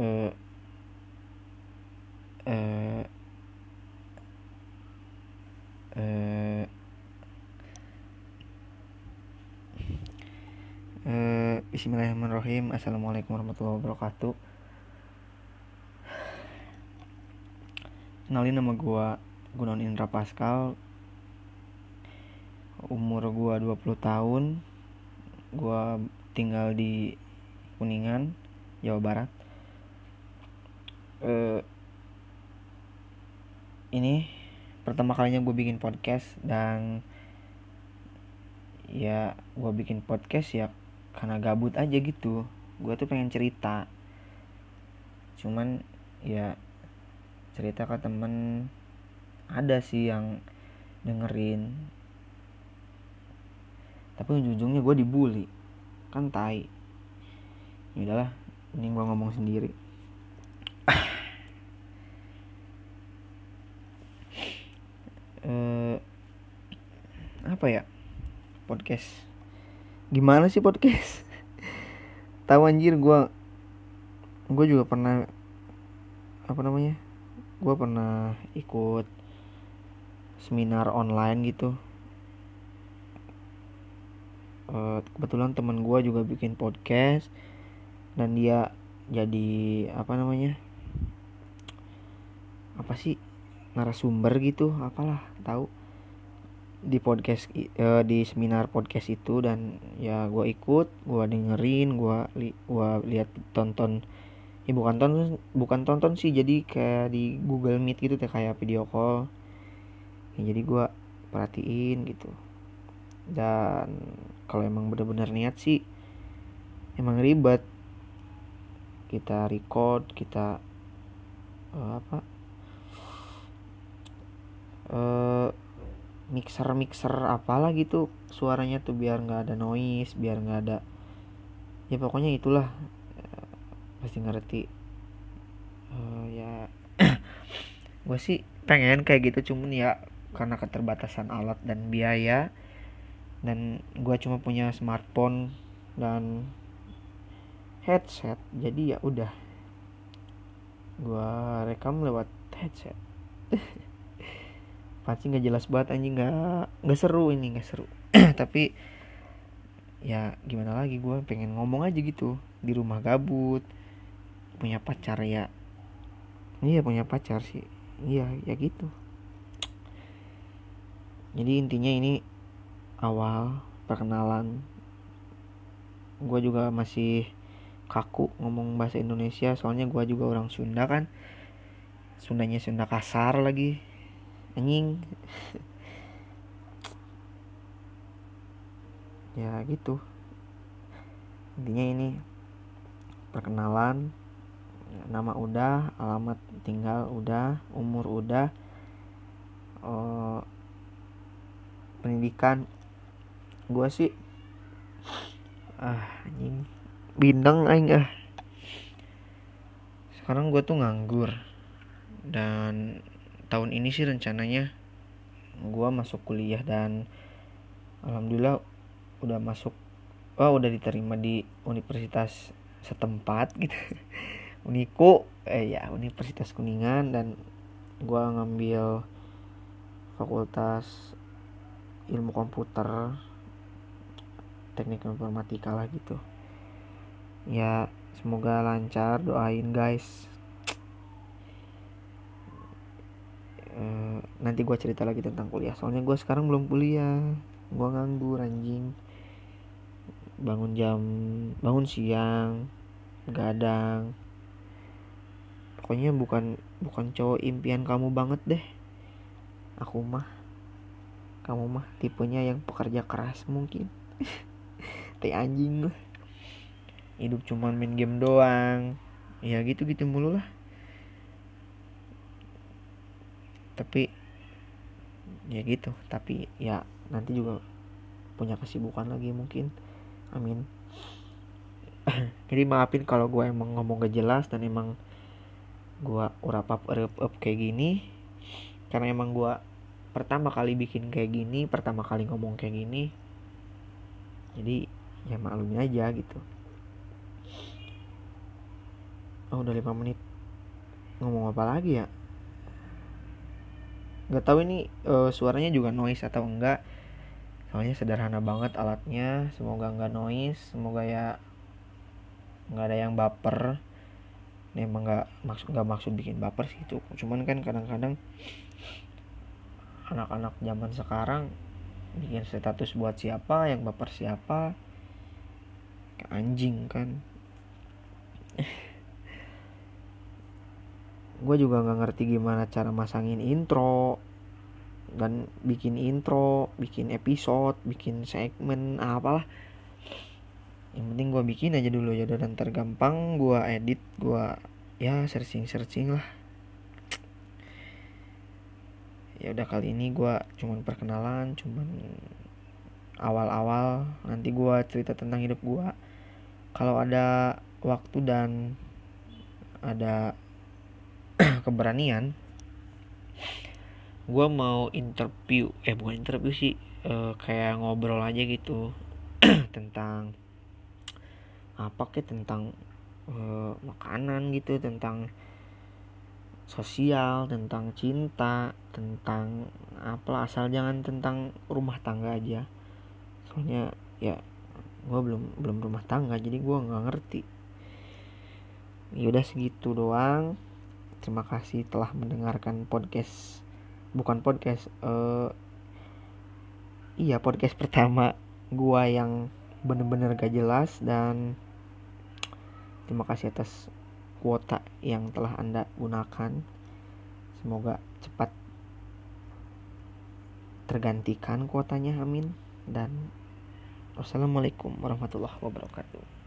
eh eh eh eh Bismillahirrahmanirrahim. Assalamualaikum warahmatullahi wabarakatuh. Kenalin nama gua Gunawan Indra Pascal. Umur gua 20 tahun. Gua tinggal di Kuningan, Jawa Barat eh Ini pertama kalinya gue bikin podcast dan ya gue bikin podcast ya karena gabut aja gitu. Gue tuh pengen cerita. Cuman ya cerita ke temen ada sih yang dengerin. Tapi ujung-ujungnya gue dibully. Kan tai. Ya udahlah ini gue ngomong sendiri eh apa ya? Podcast. Gimana sih podcast? Tahu anjir gue gue juga pernah apa namanya? Gue pernah ikut seminar online gitu. Eh, kebetulan teman gue juga bikin podcast dan dia jadi apa namanya? Apa sih? Narasumber gitu apalah tahu di podcast eh, di seminar podcast itu dan ya gue ikut gue dengerin gue li, gua lihat tonton. Ya bukan tonton bukan tonton sih jadi kayak di Google Meet gitu kayak video call. Ya, jadi gue perhatiin gitu. Dan kalau emang bener-bener niat sih emang ribet. Kita record kita eh, apa? Eh mixer mixer apalah gitu suaranya tuh biar nggak ada noise biar nggak ada ya pokoknya itulah Eh, pasti ngerti. Eh, ya gue sih pengen kayak gitu cuman ya karena keterbatasan alat dan biaya dan gue cuma punya smartphone dan headset jadi ya udah gue rekam lewat headset pasti nggak jelas banget anjing. Nggak nggak seru ini nggak seru. Tapi ya gimana lagi gue pengen ngomong aja gitu. Di rumah gabut punya pacar ya. Iya punya pacar sih. Iya ya gitu. Jadi intinya ini awal perkenalan. Gue juga masih kaku ngomong bahasa Indonesia soalnya gue juga orang Sunda kan. Sundanya Sunda kasar lagi anjing. Ya gitu. Intinya ini perkenalan nama udah alamat tinggal udah umur udah eh, pendidikan. Gua sih ah anjing bindeng aing ah. Sekarang gua tuh nganggur dan tahun ini sih rencananya gua masuk kuliah dan alhamdulillah udah masuk oh udah diterima di universitas setempat gitu. Uniku eh ya Universitas Kuningan dan gua ngambil fakultas ilmu komputer teknik informatika lah gitu. Ya semoga lancar doain guys nanti gua cerita lagi tentang kuliah. Soalnya gua sekarang belum kuliah. Gua nganggur anjing. Bangun jam bangun siang gadang. Pokoknya bukan bukan cowok impian kamu banget deh. Aku mah kamu mah tipenya yang pekerja keras mungkin. Teh anjing lah hidup cuman main game doang. Ya gitu gitu mulu lah. Tapi ya gitu tapi ya nanti juga punya kesibukan lagi mungkin. Amin. Jadi maafin kalau gue emang ngomong gak jelas dan emang gue urap up up kayak gini. Karena emang gue pertama kali bikin kayak gini pertama kali ngomong kayak gini jadi ya maklumin aja gitu. Oh udah 5 menit. Ngomong apa lagi ya nggak tahu ini uh, suaranya juga noise atau enggak. Soalnya sederhana banget alatnya. Semoga nggak noise semoga ya nggak ada yang baper. Ini emang nggak maksud nggak maksud bikin baper sih itu. Cuman kan kadang-kadang anak-anak zaman sekarang bikin status buat siapa yang baper siapa. Kayak anjing kan gue juga nggak ngerti gimana cara masangin intro dan bikin intro bikin episode bikin segmen apalah. Yang penting gue bikin aja dulu ya dan tergampang gue edit gue ya searching searching lah. Ya udah kali ini gue cuman perkenalan cuman awal-awal. Nanti gue cerita tentang hidup gue kalau ada waktu dan ada keberanian gue mau interview eh bukan interview sih uh, kayak ngobrol aja gitu tentang apa ke tentang uh, makanan gitu tentang sosial tentang cinta tentang apa asal jangan tentang rumah tangga aja. Soalnya ya gue belum belum rumah tangga jadi gue nggak ngerti. Yaudah segitu doang terima kasih telah mendengarkan podcast bukan podcast uh, iya podcast pertama gue yang bener-bener gak jelas dan terima kasih atas kuota yang telah Anda gunakan. Semoga cepat tergantikan kuotanya, amin. Dan wassalamualaikum warahmatullahi wabarakatuh.